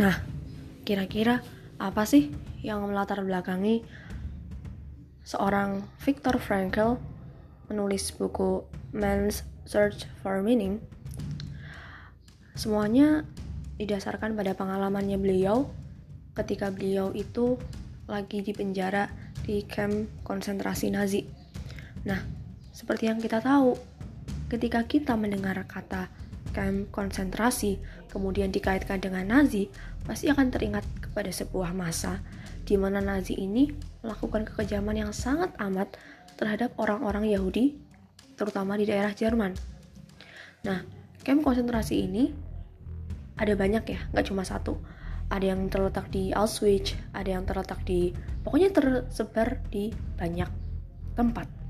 Nah, kira-kira apa sih yang melatar belakangi seorang Viktor Frankl menulis buku Man's Search for Meaning? Semuanya didasarkan pada pengalamannya beliau ketika beliau itu lagi di penjara di camp konsentrasi Nazi. Nah, seperti yang kita tahu, ketika kita mendengar kata camp konsentrasi kemudian dikaitkan dengan Nazi, pasti akan teringat kepada sebuah masa di mana Nazi ini melakukan kekejaman yang sangat amat terhadap orang-orang Yahudi, terutama di daerah Jerman. Nah, camp konsentrasi ini ada banyak ya, nggak cuma satu. Ada yang terletak di Auschwitz, ada yang terletak di, pokoknya tersebar di banyak tempat.